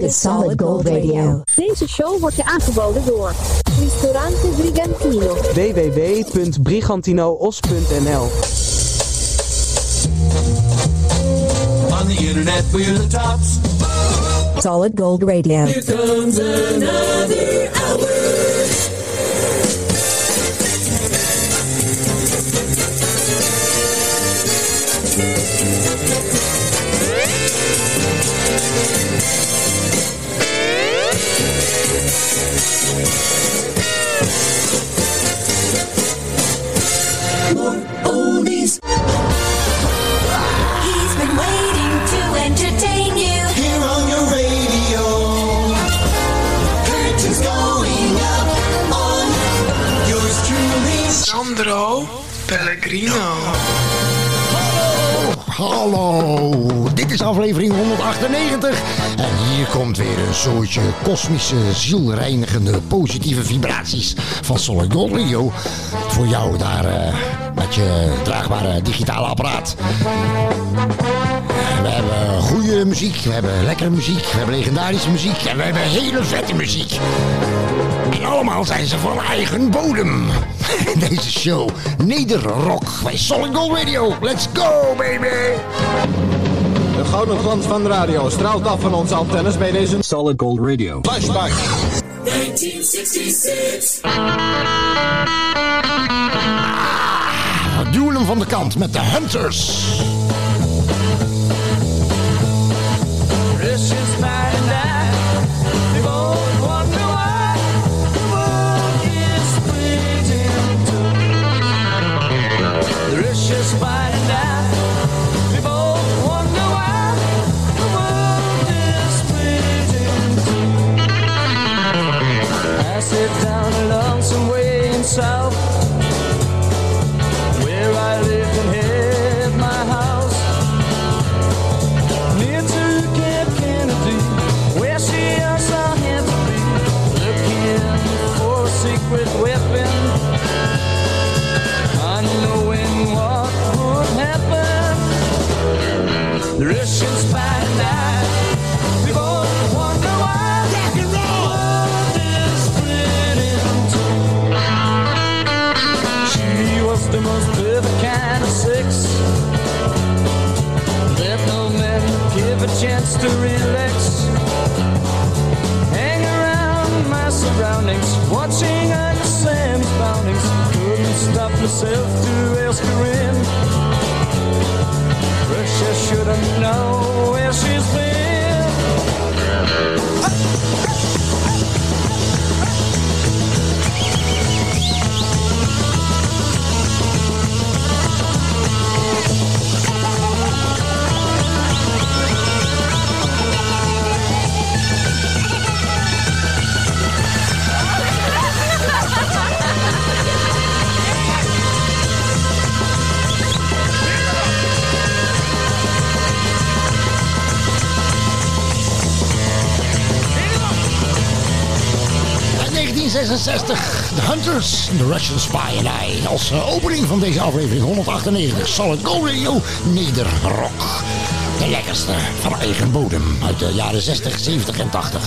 Dit is Solid Gold Radio. Deze show wordt je aangeboden door Ristorante Brigantino. www.brigantinoos.nl On the internet, we're the tops. Solid Gold Radio. Here comes another hour. Hallo, dit is aflevering 198 en hier komt weer een soortje kosmische, zielreinigende, positieve vibraties van Solid Gold voor jou daar eh, met je draagbare digitale apparaat. We hebben goede muziek, we hebben lekkere muziek, we hebben legendarische muziek en we hebben hele vette muziek. En allemaal zijn ze van eigen bodem. Deze show, Nederrock bij Solid Gold Radio. Let's go, baby! De gouden glans van de radio straalt af van onze antennes bij deze Solid Gold Radio. Flashback. 1966. Duwen hem van de kant met de Hunters. This is night Hunters, The Russian Spy and I. Als eh, opening van deze aflevering 198, Solid Gold Radio Nederrock. De lekkerste van eigen bodem uit de jaren 60, 70 en 80.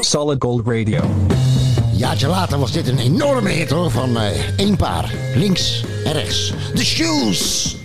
Solid Gold Radio. Jaartje later was dit een enorme hit hoor, van eh, één paar. Links en rechts. The Shoes.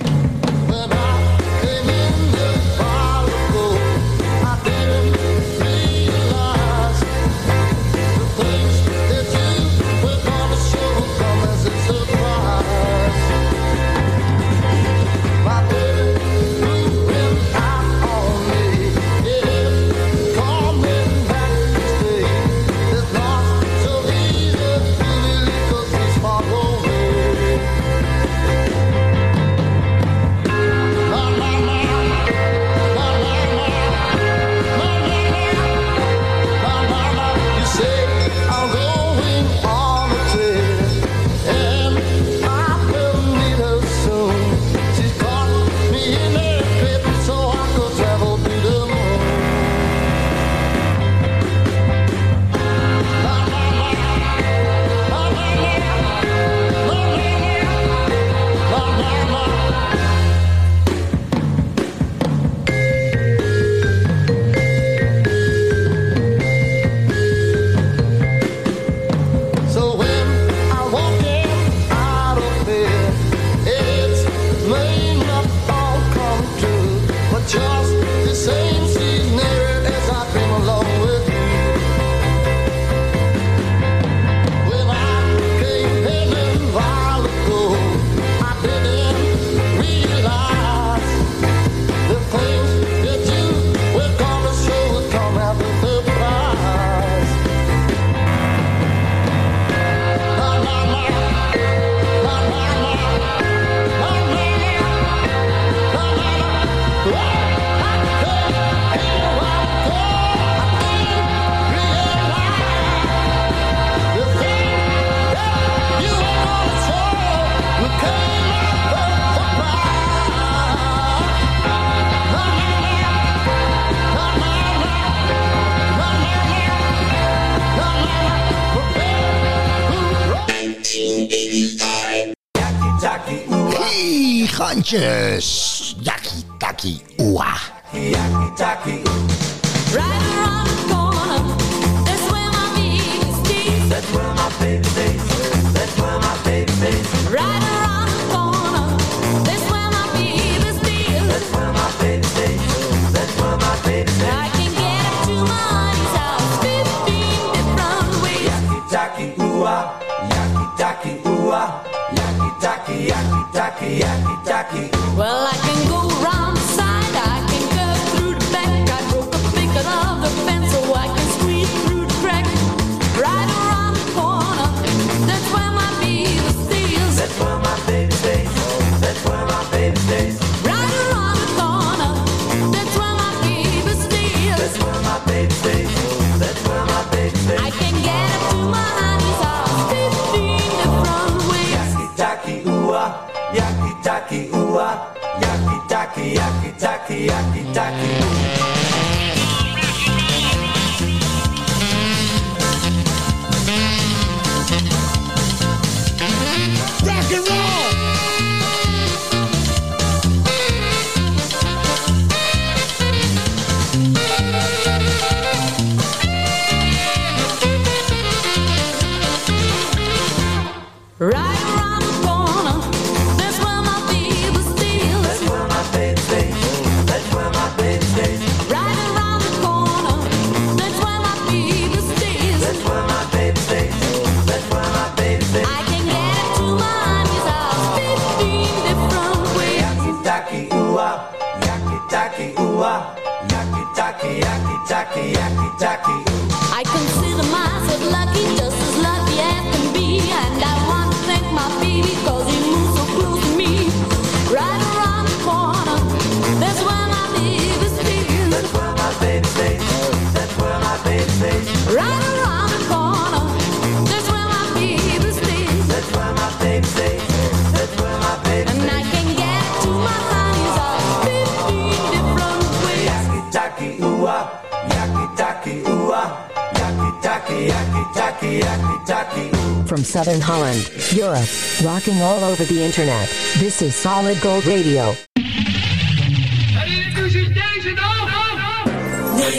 From Southern Holland, Europe, rocking all over the internet. This is Solid Gold Radio.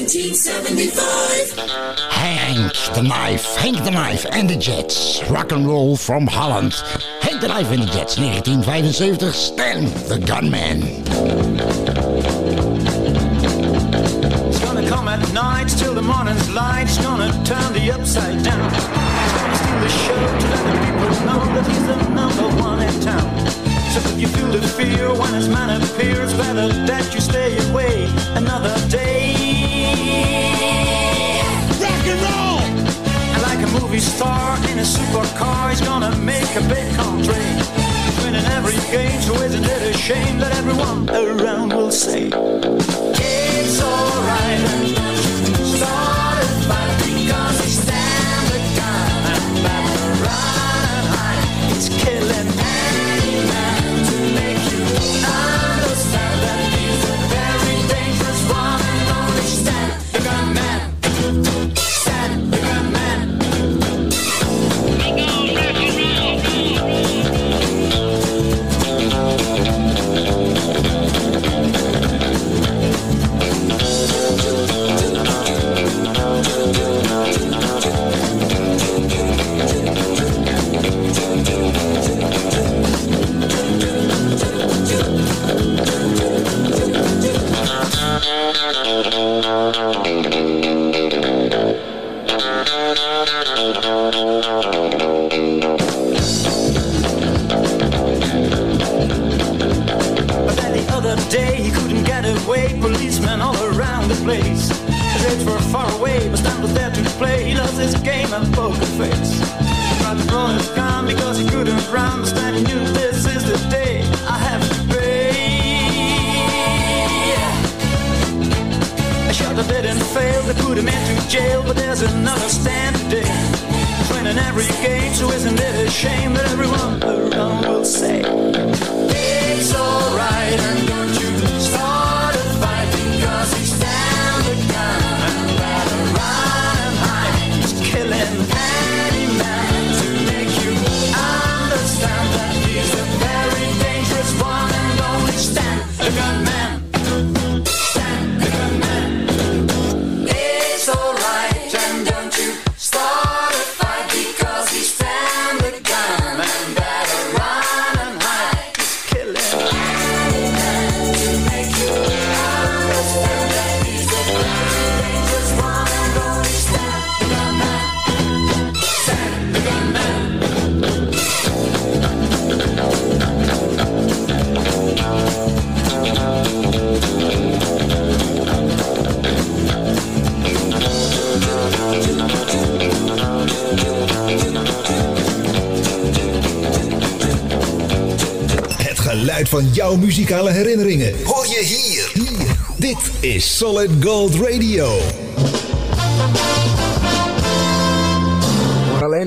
1975. Hank the Knife, Hank the Knife and the Jets. Rock and roll from Holland. Hank the Knife and the Jets, 1975. Stan the Gunman. nights till the morning's light's gonna turn the upside down. He's gonna steal the show to let the people know that he's the number one in town. So if you feel the fear when his man appears, better that you stay away another day. Rock and roll! And like a movie star in a supercar, he's gonna make a big country. Winning every game, so isn't it a shame that everyone around will say, It's alright. está. Jouw muzikale herinneringen. Hoor je hier. hier. Dit is Solid Gold Radio.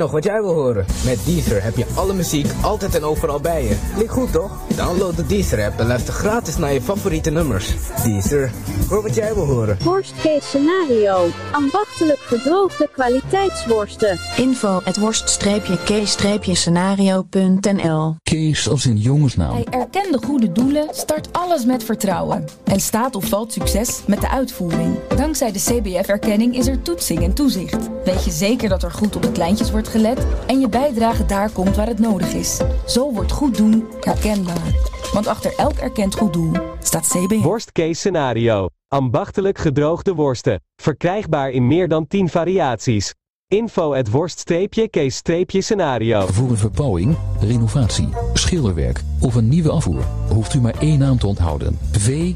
Nog wat jij wil horen. Met Deezer heb je alle muziek altijd en overal bij je. Klinkt goed toch? Download de Deezer app en luister gratis naar je favoriete nummers. Deezer, hoor wat jij wil horen. Worst case scenario. Ambachtelijk gedroogde kwaliteitsworsten. Info at worst-k-scenario.nl Kees als in jongensnaam. Hij erkent de goede doelen, start alles met vertrouwen. En staat of valt succes met de uitvoering. Dankzij de CBF-erkenning is er toetsing en toezicht. Weet je zeker dat er goed op de kleintjes wordt gelet en je bijdrage daar komt waar het nodig is. Zo wordt goed doen herkenbaar. Want achter elk erkend goed doel staat CBF. Worst case scenario. Ambachtelijk gedroogde worsten. Verkrijgbaar in meer dan 10 variaties. Info at worst-case-scenario. Voor een verbouwing, renovatie, schilderwerk of een nieuwe afvoer hoeft u maar één naam te onthouden. VRBK.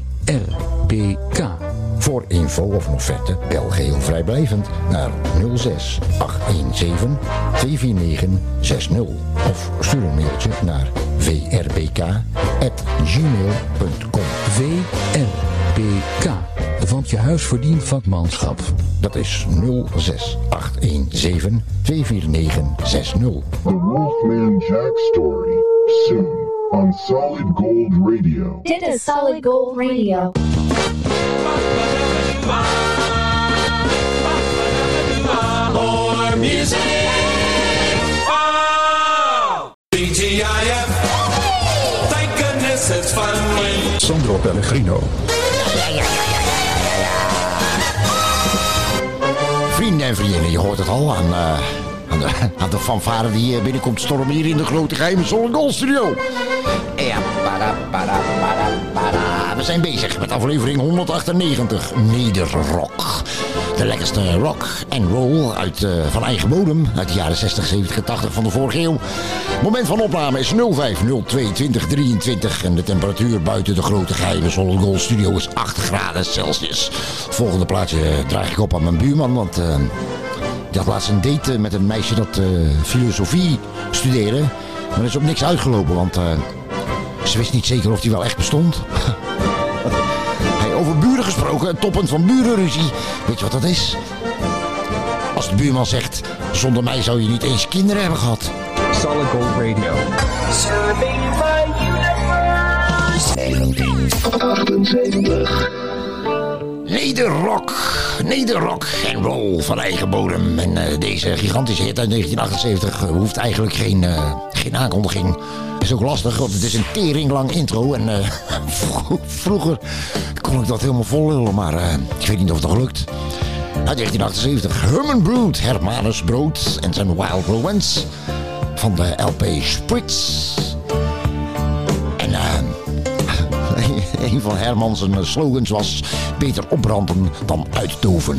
Voor info of een offerte bel geheel vrijblijvend naar 06 817 249 60 of stuur een mailtje naar vrbk@gmail.com. VRBK. Want je huis verdient vakmanschap. Dat is 06 817 249 60. The Wolfman Jack Story. Soon on Solid Gold Radio. Dit is Solid Gold Radio. More music. Thank goodness it's finally. Sandro Pellegrino. Vrienden en vriendinnen, je hoort het al aan, eh, aan, de, aan de die eh, binnenkomt stormen hier in de grote geheime Solid Studio. Para, para, para, para. We zijn bezig met aflevering 198, Nederrock. De lekkerste rock en roll uit, eh, van eigen bodem uit de jaren 60, 70 en 80 van de vorige eeuw. Moment van opname is 0502 23 en de temperatuur buiten de grote geheime Solid Gold Studio is 8 graden Celsius. Volgende plaatje draag ik op aan mijn buurman, want... eh, die had laatst een date met een meisje dat eh, filosofie studeerde. Maar er is op niks uitgelopen, want eh, ze wist niet zeker of die wel echt bestond. hey, over buren gesproken, het toppunt van burenruzie. Weet je wat dat is? Als de buurman zegt, zonder mij zou je niet eens kinderen hebben gehad. Solid Gold Radio. Serving my universe. 1978. Nederrock. Nederrock en roll van eigen bodem. En eh, deze gigantische hit uit 1978 hoeft eigenlijk geen, eh, geen aankondiging. Is ook lastig, want het is een teringlang intro. En eh, vro- vroeger kon ik dat helemaal vol lullen, maar eh, ik weet niet of het nog lukt. Uit 1978, Herman Brood, Hermanus Brood en zijn Wild Romance. Van de LP Spritz. Een van Herman zijn slogans was... beter opbranden dan uitdoven.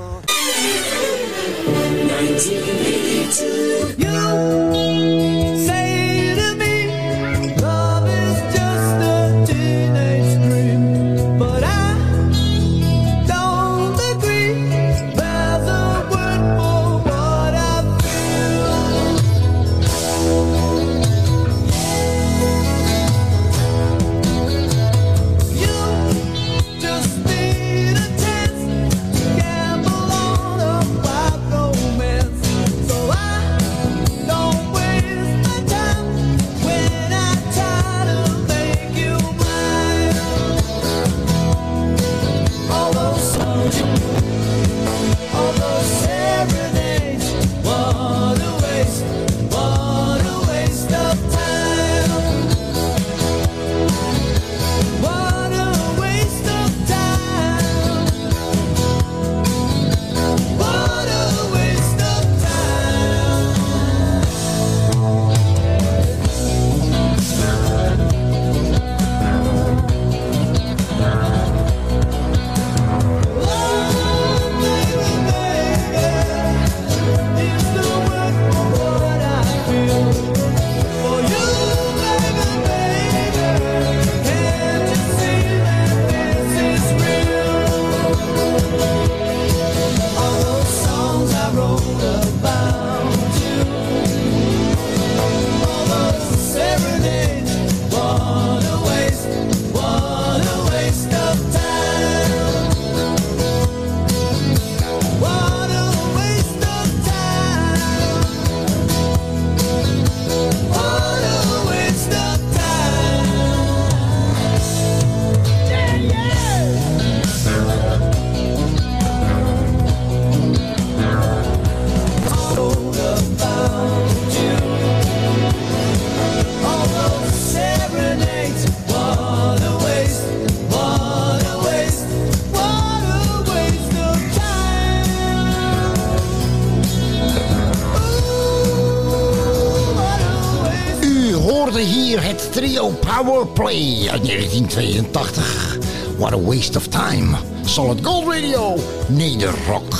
Powerplay uit 1982. What a waste of time. Solid Gold Radio, Nederrock.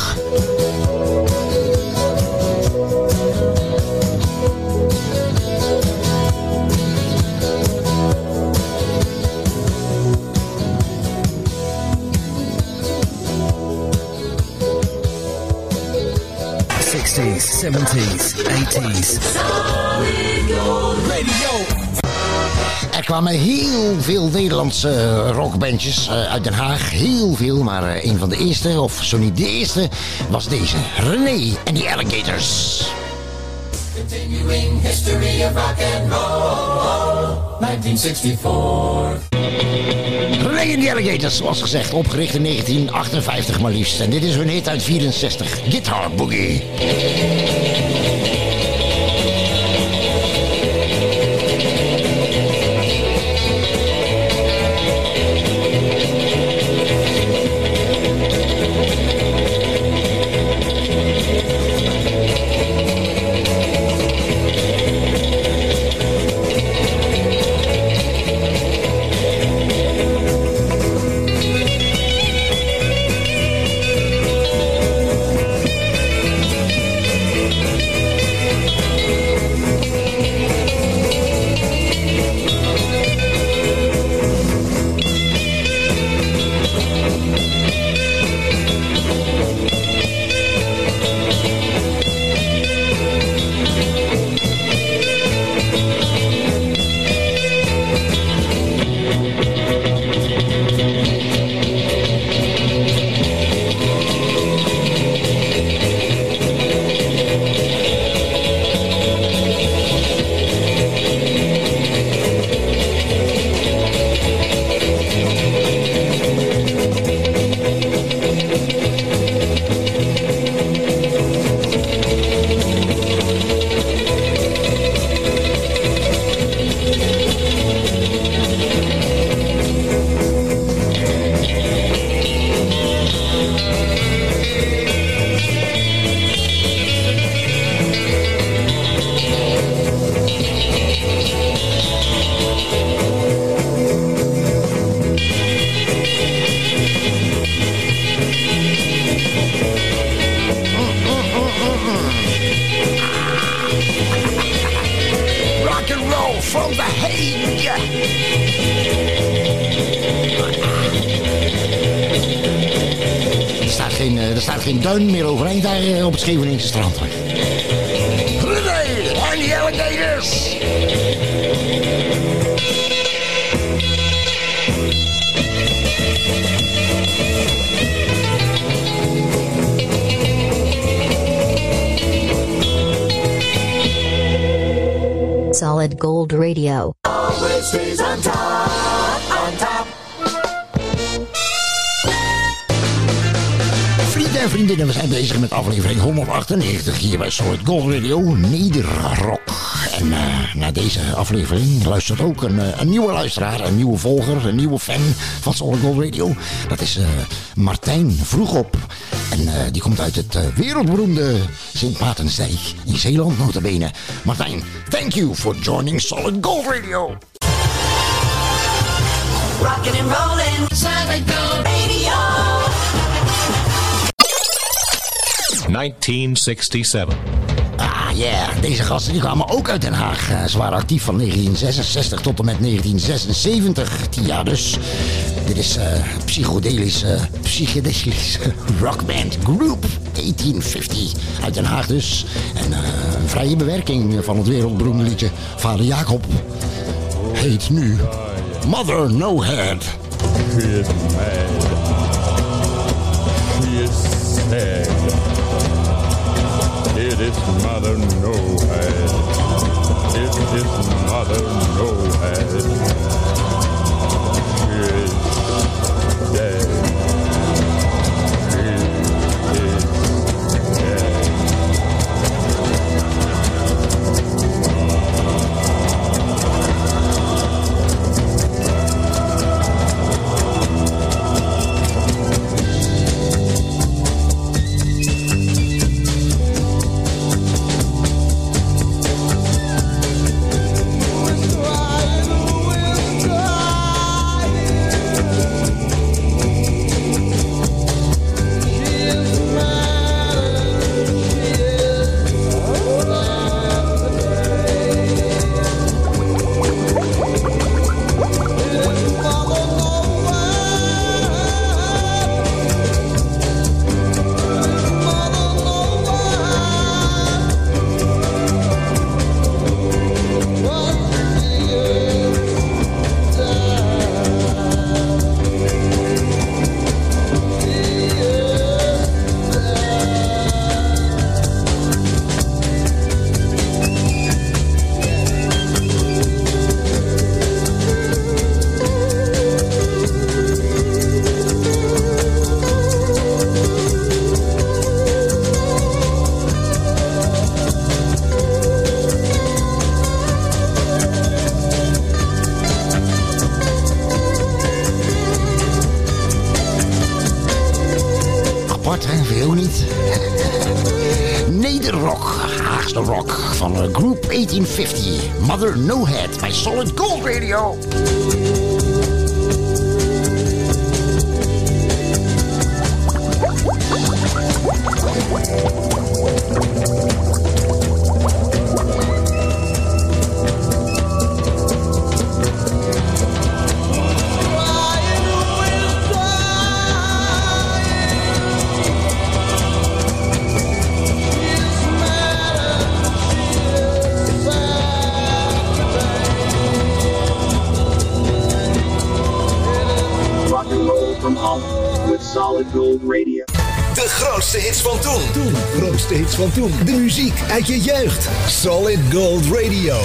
Sixties, seventies, eighties. Er kwamen heel veel Nederlandse rockbandjes eh, uit Den Haag. Heel veel, maar eh, een van de eerste, of zo niet de eerste, was deze. René en de Alligators. Continuing history of rock and roll. 1964. René en de Alligators, zoals gezegd, opgericht in 1958 maar liefst. En dit is hun hit uit 64, Guitar Boogie. Radio. Always stays on top, on top. Vrienden en vriendinnen, we zijn bezig met aflevering 198 hier bij Solid Gold Radio Nederrock. En eh, na deze aflevering luistert ook een, eh, een nieuwe luisteraar, een nieuwe volger, een nieuwe fan van Solid Gold Radio. Dat is eh, Martijn Vroegop. En eh, die komt uit het wereldberoemde Sint Maartensdijk in Zeeland, notabene. Martijn, thank you for joining Solid Gold Radio. Rockin' and rollin', Solid Gold Radio. 1967. Ah, yeah. Deze gasten die kwamen ook uit Den Haag. Eh, ze waren actief van 1966 tot en met 1976. 10 jaar dus. Dit is eh psychodelische, psychedelische rockband Group 1850 uit Den Haag dus. En eh, een vrije bewerking van het wereldberoemde liedje Vader Jacob. Heet nu Mother No Head. She is mad. Is. It is mother no head. It is mother no head. 1850. Mother No Head bij Solid Gold Radio. Van. De muziek uit je jeugd. Solid Gold Radio.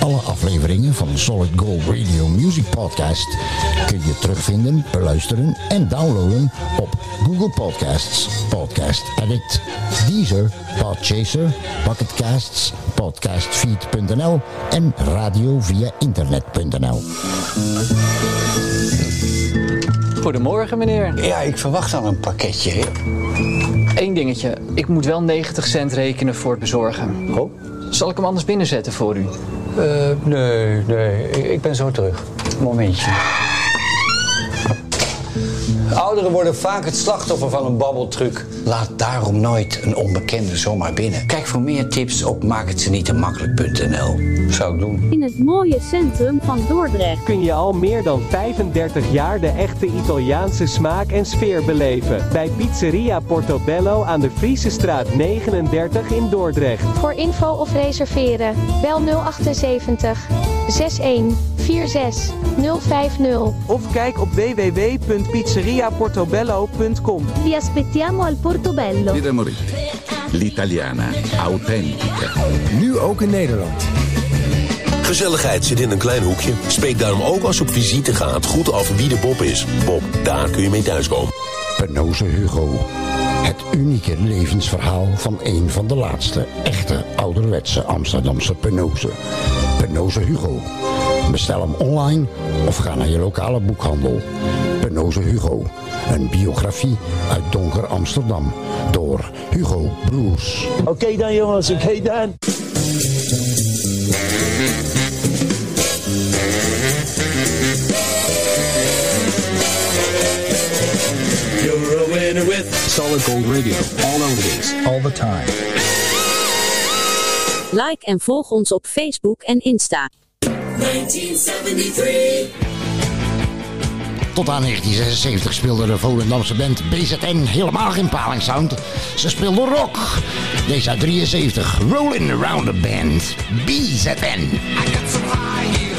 Alle afleveringen van de Solid Gold Radio Music Podcast kun je terugvinden, beluisteren en downloaden op Google Podcasts, Podcast Addict, Deezer, Podchaser, Pocketcasts, Podcastfeed.nl en radio via internet.nl. Goedemorgen, meneer. Ja, ik verwacht al een pakketje. Eén dingetje. Ik moet wel 90 cent rekenen voor het bezorgen. Oh? Zal ik hem anders binnenzetten voor u? Eh, nee, nee, ik, ik ben zo terug. Momentje. Ouderen worden vaak het slachtoffer van een babbeltruc. Laat daarom nooit een onbekende zomaar binnen. Kijk voor meer tips op maakhetzenietenmakkelijk.nl. Zou ik doen. In het mooie centrum van Dordrecht. Kun je al meer dan 35 jaar de echte Italiaanse smaak en sfeer beleven. Bij Pizzeria Portobello aan de Friese straat 39 in Dordrecht. Voor info of reserveren, bel 078 61 46 050. Of kijk op www.pizzeriaportobello.com. Vi aspettiamo al Portobello. Villa Moretti, l'italiana, autentica. Nu ook in Nederland. Gezelligheid zit in een klein hoekje. Spreek daarom ook als je op visite gaat goed af wie de Bob is. Bob, daar kun je mee thuiskomen. Penoze Hugo. Het unieke levensverhaal van een van de laatste echte ouderwetse Amsterdamse Penoze. Penoze Hugo. Bestel hem online of ga naar je lokale boekhandel. Penoze Hugo. Een biografie uit donker Amsterdam. Door Hugo Broers. Oké dan jongens, oké dan. You're a winner with Solid Gold Radio. All oldies, all the time. Like en volg ons op Facebook en Insta. 1973. Tot aan 1976 speelde de Volendamse band BZN helemaal geen palingsound. Ze speelde rock. Deze uit 73, Rolling Around the Band, BZN. If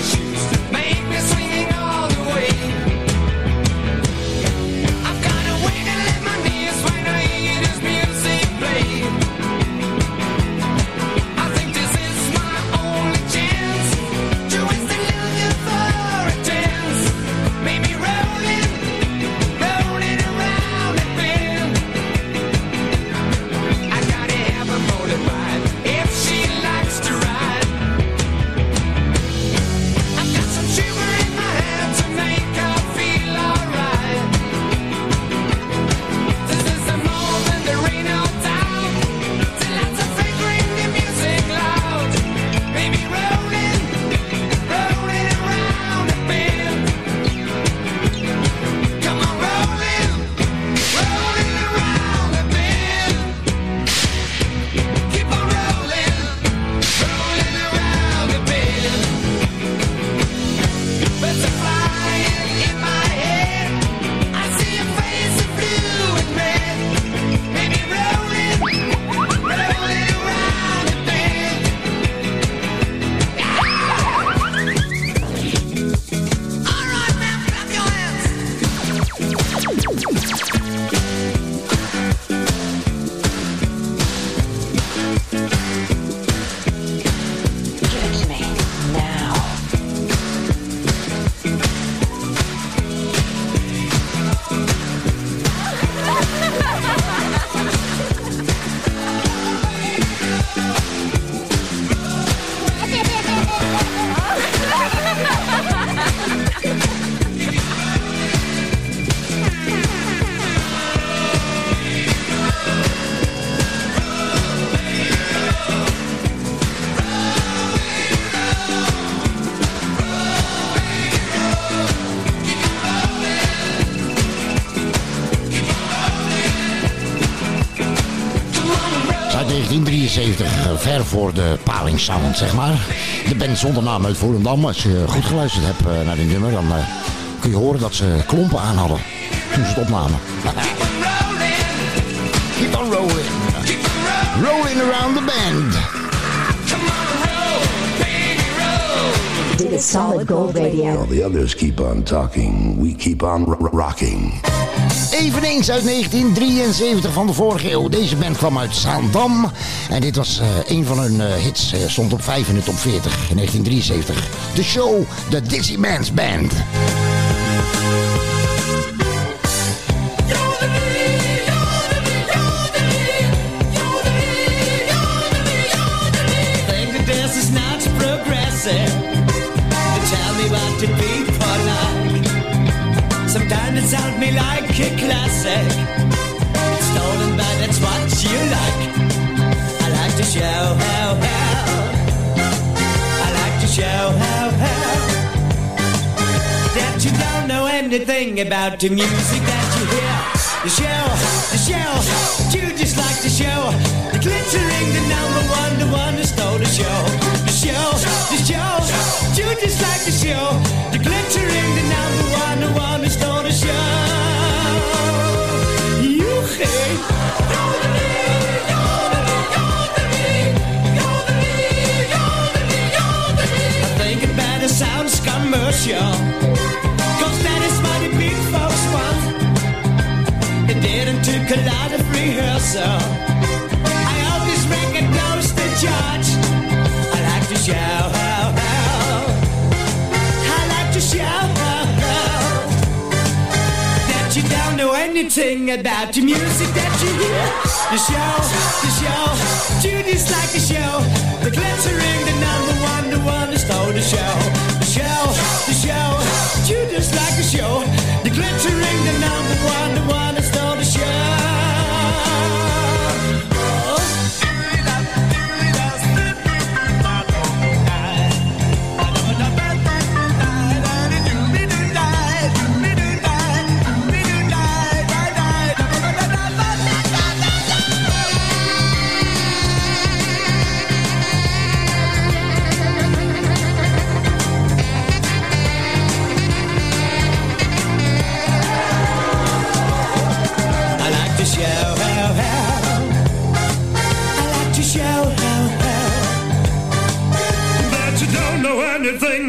ver voor de palingsound, zeg maar. De band zonder naam uit Volendam. Als je goed geluisterd hebt eh, naar die nummer, dan eh, kun je horen dat ze klompen aan hadden toen ze het opnamen. Keep on rolling. Rolling around the band. Dit is Solid Gold Radio. While the others keep on talking, we keep on ro- ro- rocking. Eveneens uit 1973 van de vorige eeuw. Deze band kwam uit Zaandam. En dit was eh, een van hun eh, hits. eh, stond op 5 in de top 40 in 1973. De show, de Dizzy Man's Band. think the and it sounds me like a classic. It's stolen, but it's what you like. I like to show how how. I like to show how how that you don't know anything about the music that you hear. The show, the show, you just like to show. The glittering, the number one, the one who stole the show. The show, the show, you just like to show. show. Cause that is what the big folks want. It didn't take a lot of rehearsal. Sing about the music that you hear. The show, the show, Judy's like the show. The glittering, the number one, the one that stole the show. The show, the show, Judy's like the show. The glittering, the number one, the one.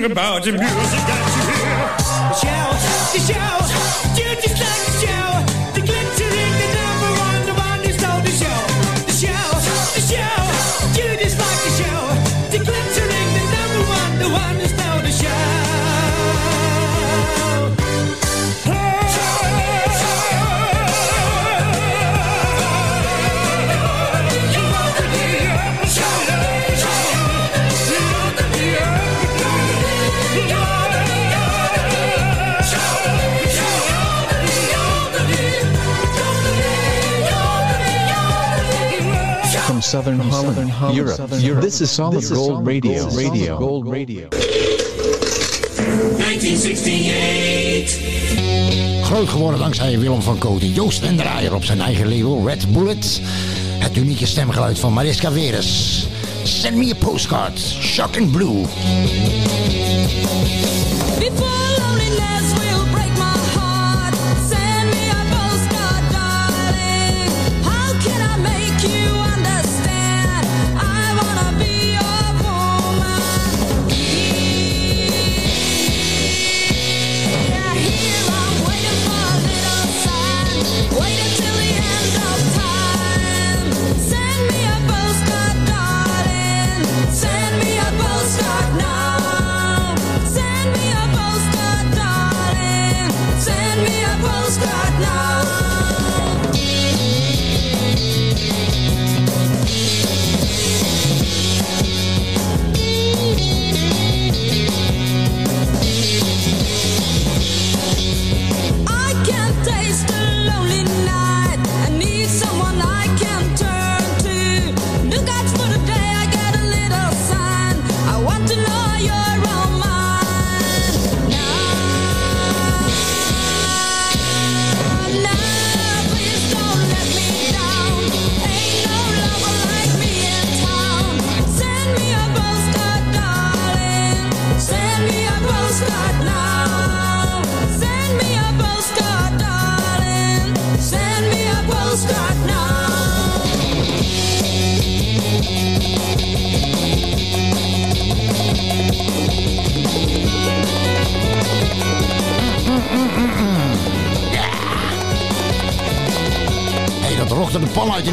about the music that you hear. Shout, shout. Southern Holland, Europe. Southern Europe. This is Solid Gold, Radio. Radio. 1968. Groot geworden dankzij Willem van Kooten, Joost en Draaier op zijn eigen label Red Bullet. Het unieke stemgeluid van Mariska Veres. Send me a postcard, Shock and Blue. Before loneliness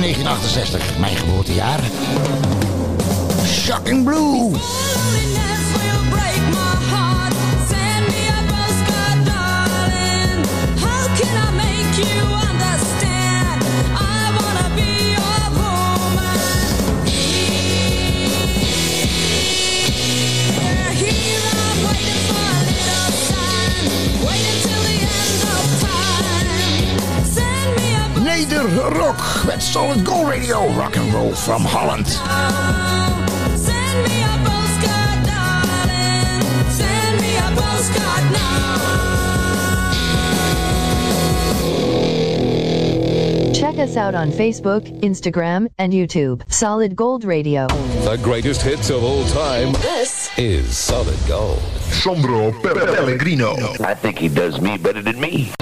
1968, mijn geboortejaar. Shocking Blue. Solid Gold Radio, rock and roll from Holland. Check us out on Facebook, Instagram, and YouTube. Solid Gold Radio. The greatest hits of all time. This is Solid Gold. Sandro Pellegrino. I think he does me better than me.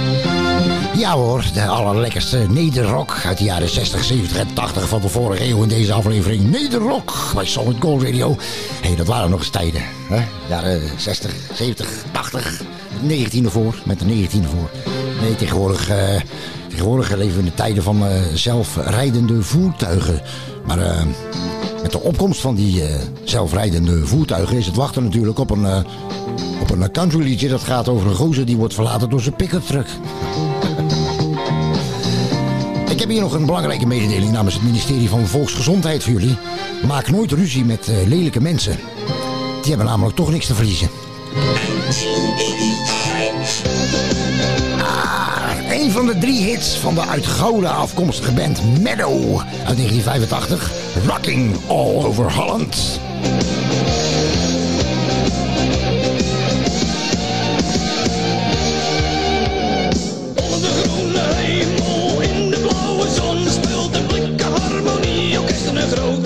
Ja hoor, de allerlekkerste nederrock uit de jaren 60, 70 en 80 van de vorige eeuw in deze aflevering. Nederrock bij Solid Gold Radio. Hé, hey, dat waren nog eens tijden. Hè? Jaren 60, 70, 80, 19e voor, met de 19e voor. Nee, tegenwoordig, uh, tegenwoordig leven we in de tijden van uh, zelfrijdende voertuigen. Maar uh, met de opkomst van die zelfrijdende voertuigen is het wachten natuurlijk op een, op een country. Dat gaat over een gozer die wordt verlaten door zijn pick-up truck. Ik heb hier nog een belangrijke mededeling namens het ministerie van Volksgezondheid voor jullie. Maak nooit ruzie met uh, lelijke mensen. Die hebben namelijk toch niks te verliezen. Ah, een van de drie hits van de uit Gouda afkomstige band Meadow uit 1985. Rocking All Over Holland. metro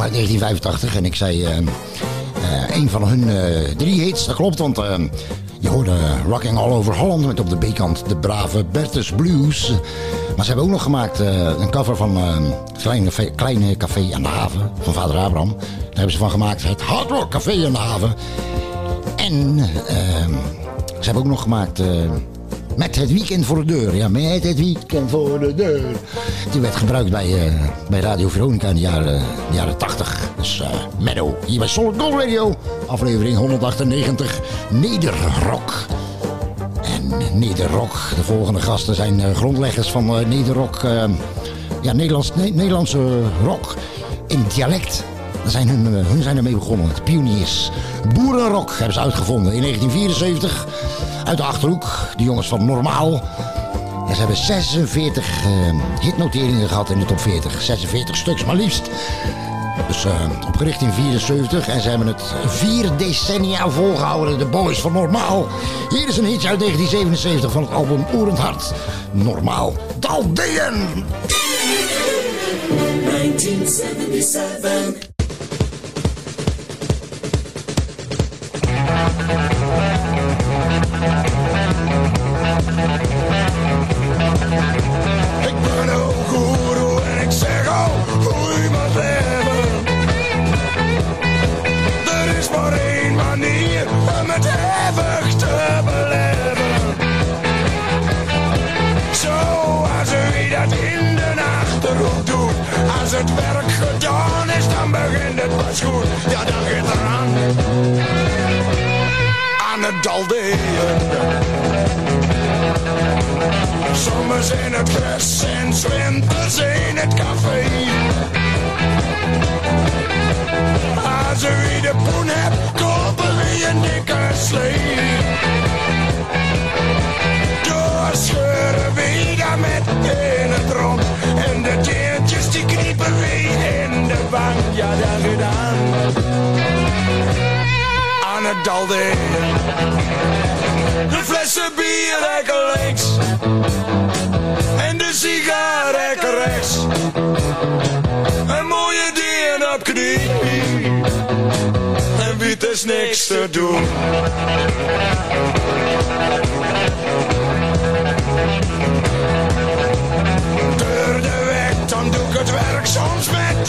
Meadow uit 1985. En ik zei uh, uh, een van hun uh, drie hits. Dat klopt, want je hoorde Rocking All Over Holland met op de B-kant de brave Bertus Blues. Maar ze hebben ook nog gemaakt een cover van kleine, kleine café aan de haven van vader Abraham. Daar hebben ze van gemaakt het Hard Rock Café aan de haven. En ze hebben ook nog gemaakt Met het weekend voor de deur. Ja, met het weekend voor de deur. Die werd gebruikt bij, eh, bij Radio Veronica in de jaren, jaren 80. Dus Meadow, hier bij Solid Gold Radio. Aflevering 198, Nederrock. En Nederrock, de volgende gasten zijn eh, grondleggers van Nederrock. ja, Nederlands, Ne- Nederlandse rock in dialect. Daar zijn hun, hun zijn ermee begonnen. Het pioniers. Boerenrock hebben ze uitgevonden in 1974. Uit de Achterhoek. De jongens van Normaal. En ze hebben 46 eh, hitnoteringen gehad in de top 40. 46 stuks maar liefst. Dus eh, opgericht in 74 en ze hebben het vier decennia volgehouden. De boys van Normaal. Hier is een hitje uit 1977 van het album Oerend Hart. Normaal. Daldeën! 1977. Ja, dan gaat eraan. Aan het daldeën. Zomers in het gras en zwinters in het café. Als u de poen hebt, kopen we een dikke slee. Doorscheuren we daar met in het rond. En de Ja, daar gedaan. Aan het. De flessen bier lekker links. En de sigaar rechts. Een mooie dien op knie. En wie is niks te doen. Het werk soms met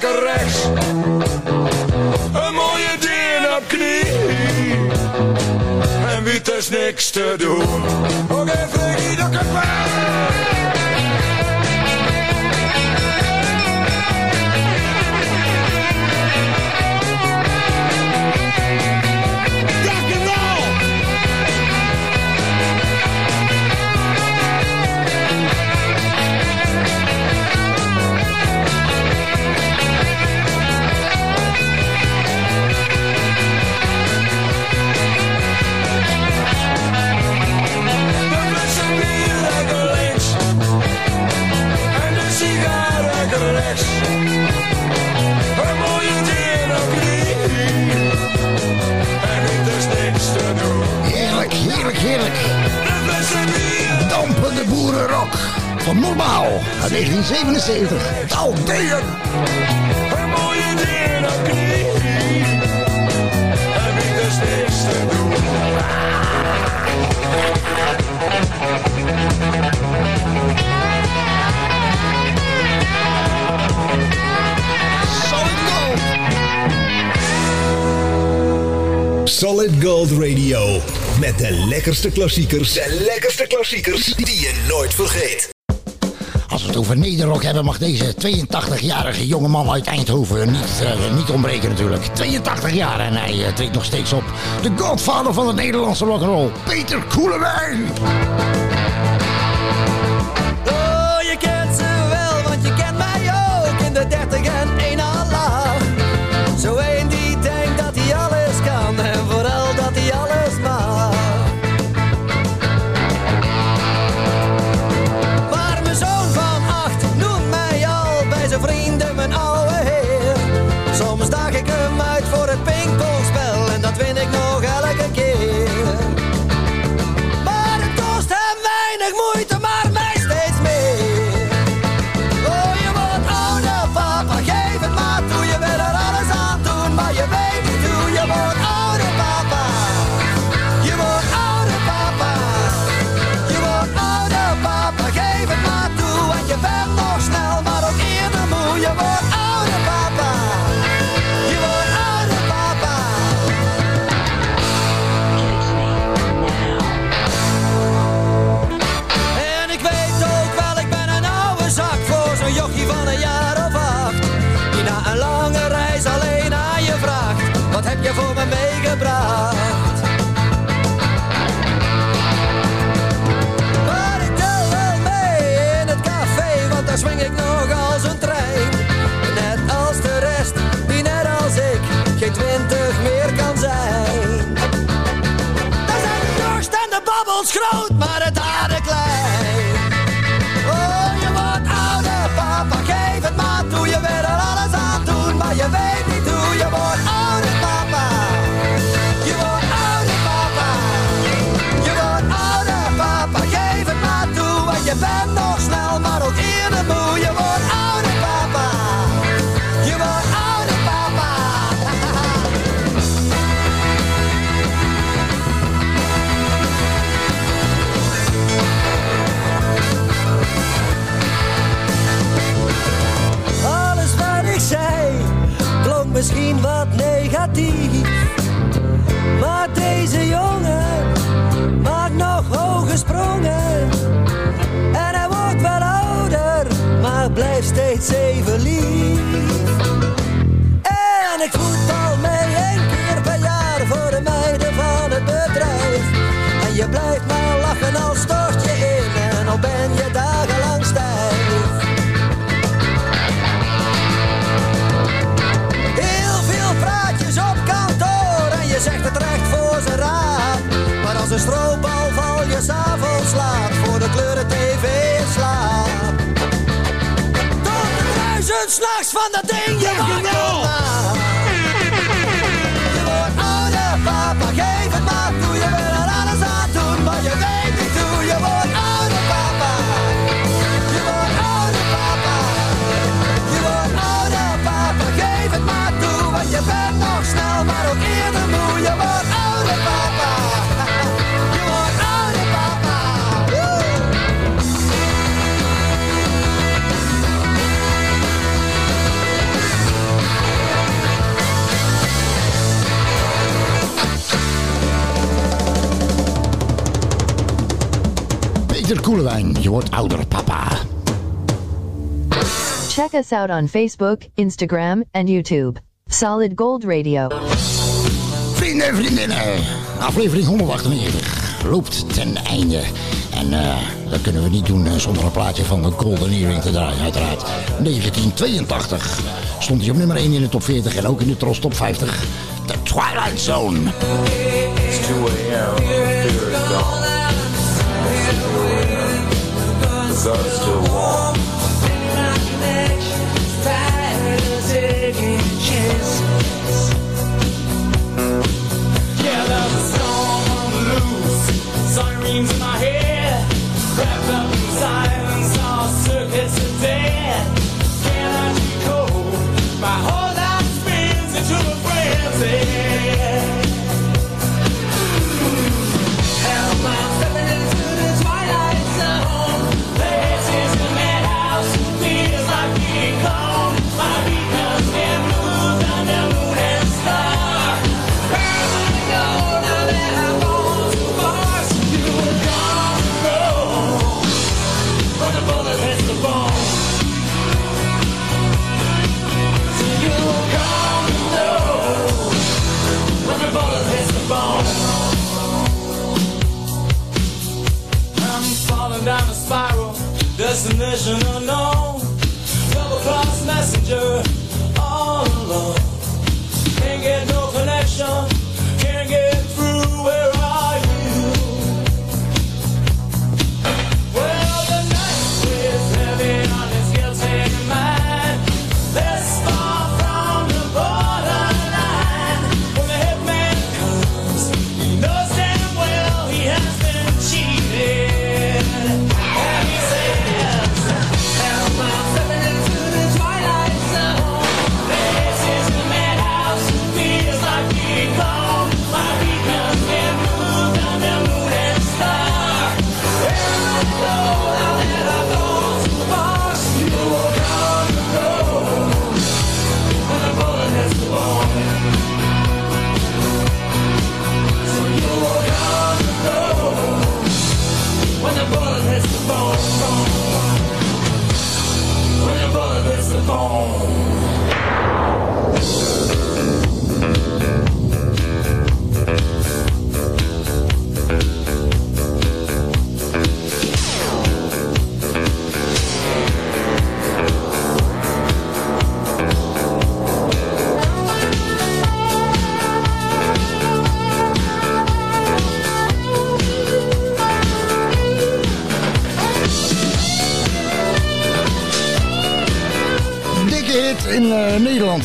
lekker rechts. Een mooie ding op knie. En wie is niks te doen. Oké, Freddy, dat kan maar. Heerlijk. Dampende boerenrock van Normaal uit 1977. Daldeën! Een mooie ding op knie. En niet is niks te doen. Solid Gold Radio. Met de lekkerste klassiekers. De lekkerste klassiekers die je nooit vergeet. Als we het over Nederrock hebben, mag deze 82-jarige jongeman uit Eindhoven niet, eh, niet ontbreken natuurlijk. 82 jaar en hij eh, treedt nog steeds op. De godfather van het Nederlandse rock'n'roll, Peter Koelewijn. on the Je wordt ouder, papa. Check us out on Facebook, Instagram en YouTube. Solid Gold Radio. Vrienden en vriendinnen, aflevering 198 loopt ten einde. En eh, dat kunnen we niet doen eh, zonder een plaatje van de Golden Earring te draaien, uiteraard. 1982 stond hij op nummer 1 in de top 40 en ook in de Tros top 50. The Twilight Zone. It's 2 a.m. sun's still warm. Yeah, there's a storm on the loose, sirens in my head, wrapped up inside.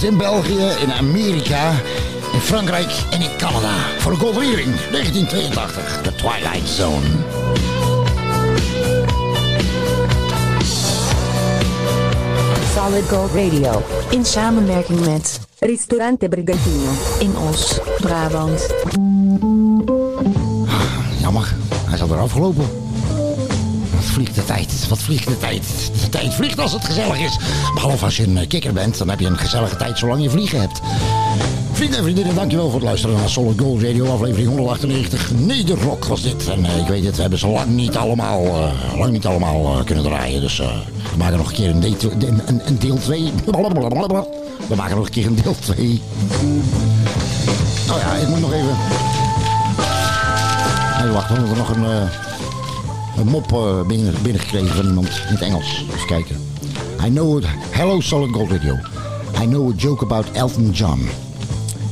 Nederland, in België, in Amerika, in Frankrijk en in Canada. Voor de Golden Earring, 1982, The Twilight Zone. Solid Gold Radio. In samenwerking met Ristorante Brigantino. in Os, Brabant. Jammer, hij is alweer afgelopen. Wat vliegt de tijd, wat vliegt de tijd. Tijd vliegt als het gezellig is. Behalve als je een eh, kikker bent, dan heb je een gezellige tijd zolang je vliegen hebt. Vrienden en vriendinnen, dankjewel voor het luisteren naar Solid Gold Radio, aflevering 198. Nederrock was dit. En eh, ik weet het, we hebben ze lang niet allemaal, eh, lang niet allemaal kunnen draaien. Dus we maken nog een keer een, deel- een, een, een deel 2. We maken nog een keer een deel 2. Oh ja, ik moet nog even... Nee, wacht, we hebben nog een, een mop eh, binnen, binnengekregen van iemand in het Engels. Even kijken. I know it. Hello, Solid Gold Radio. I know a joke about Elton John.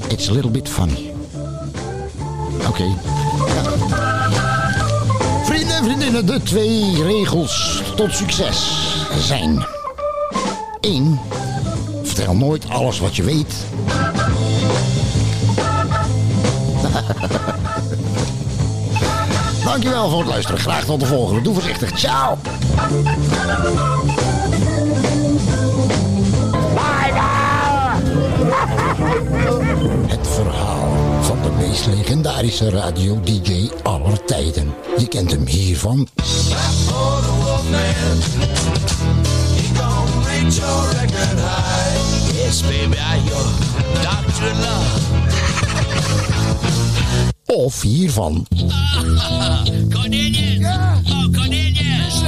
It's a little bit funny. Oké. Vrienden en vriendinnen, de twee regels tot succes zijn... 1. Vertel nooit alles wat je weet. Dankjewel voor het luisteren. Graag tot de volgende. Doe voorzichtig. Ciao. Het verhaal van de meest legendarische radio-dj aller tijden. Je kent hem hiervan. Yes, baby, I your doctor love. Of hiervan. Cornelius! Oh, Cornelius!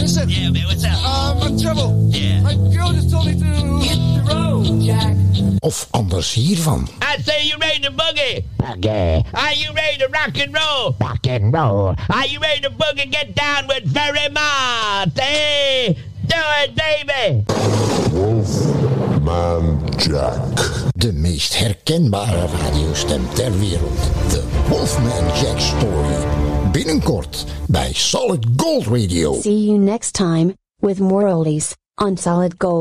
Listen. Yeah, man, what's up? I'm in trouble. Yeah. My girl just told me to hit the road, Jack. Of anders hiervan. I say you ready to boogie? Boogie. Are you ready to rock and roll? Rock and roll. Are you ready to boogie? Get down with very much. Hey, do it, baby. Wolfman Jack. De meest herkenbare radiostem ter wereld. De Wolfman Jack Story. Binnenkort bij Solid Gold Radio. See you next time with more oldies on Solid Gold.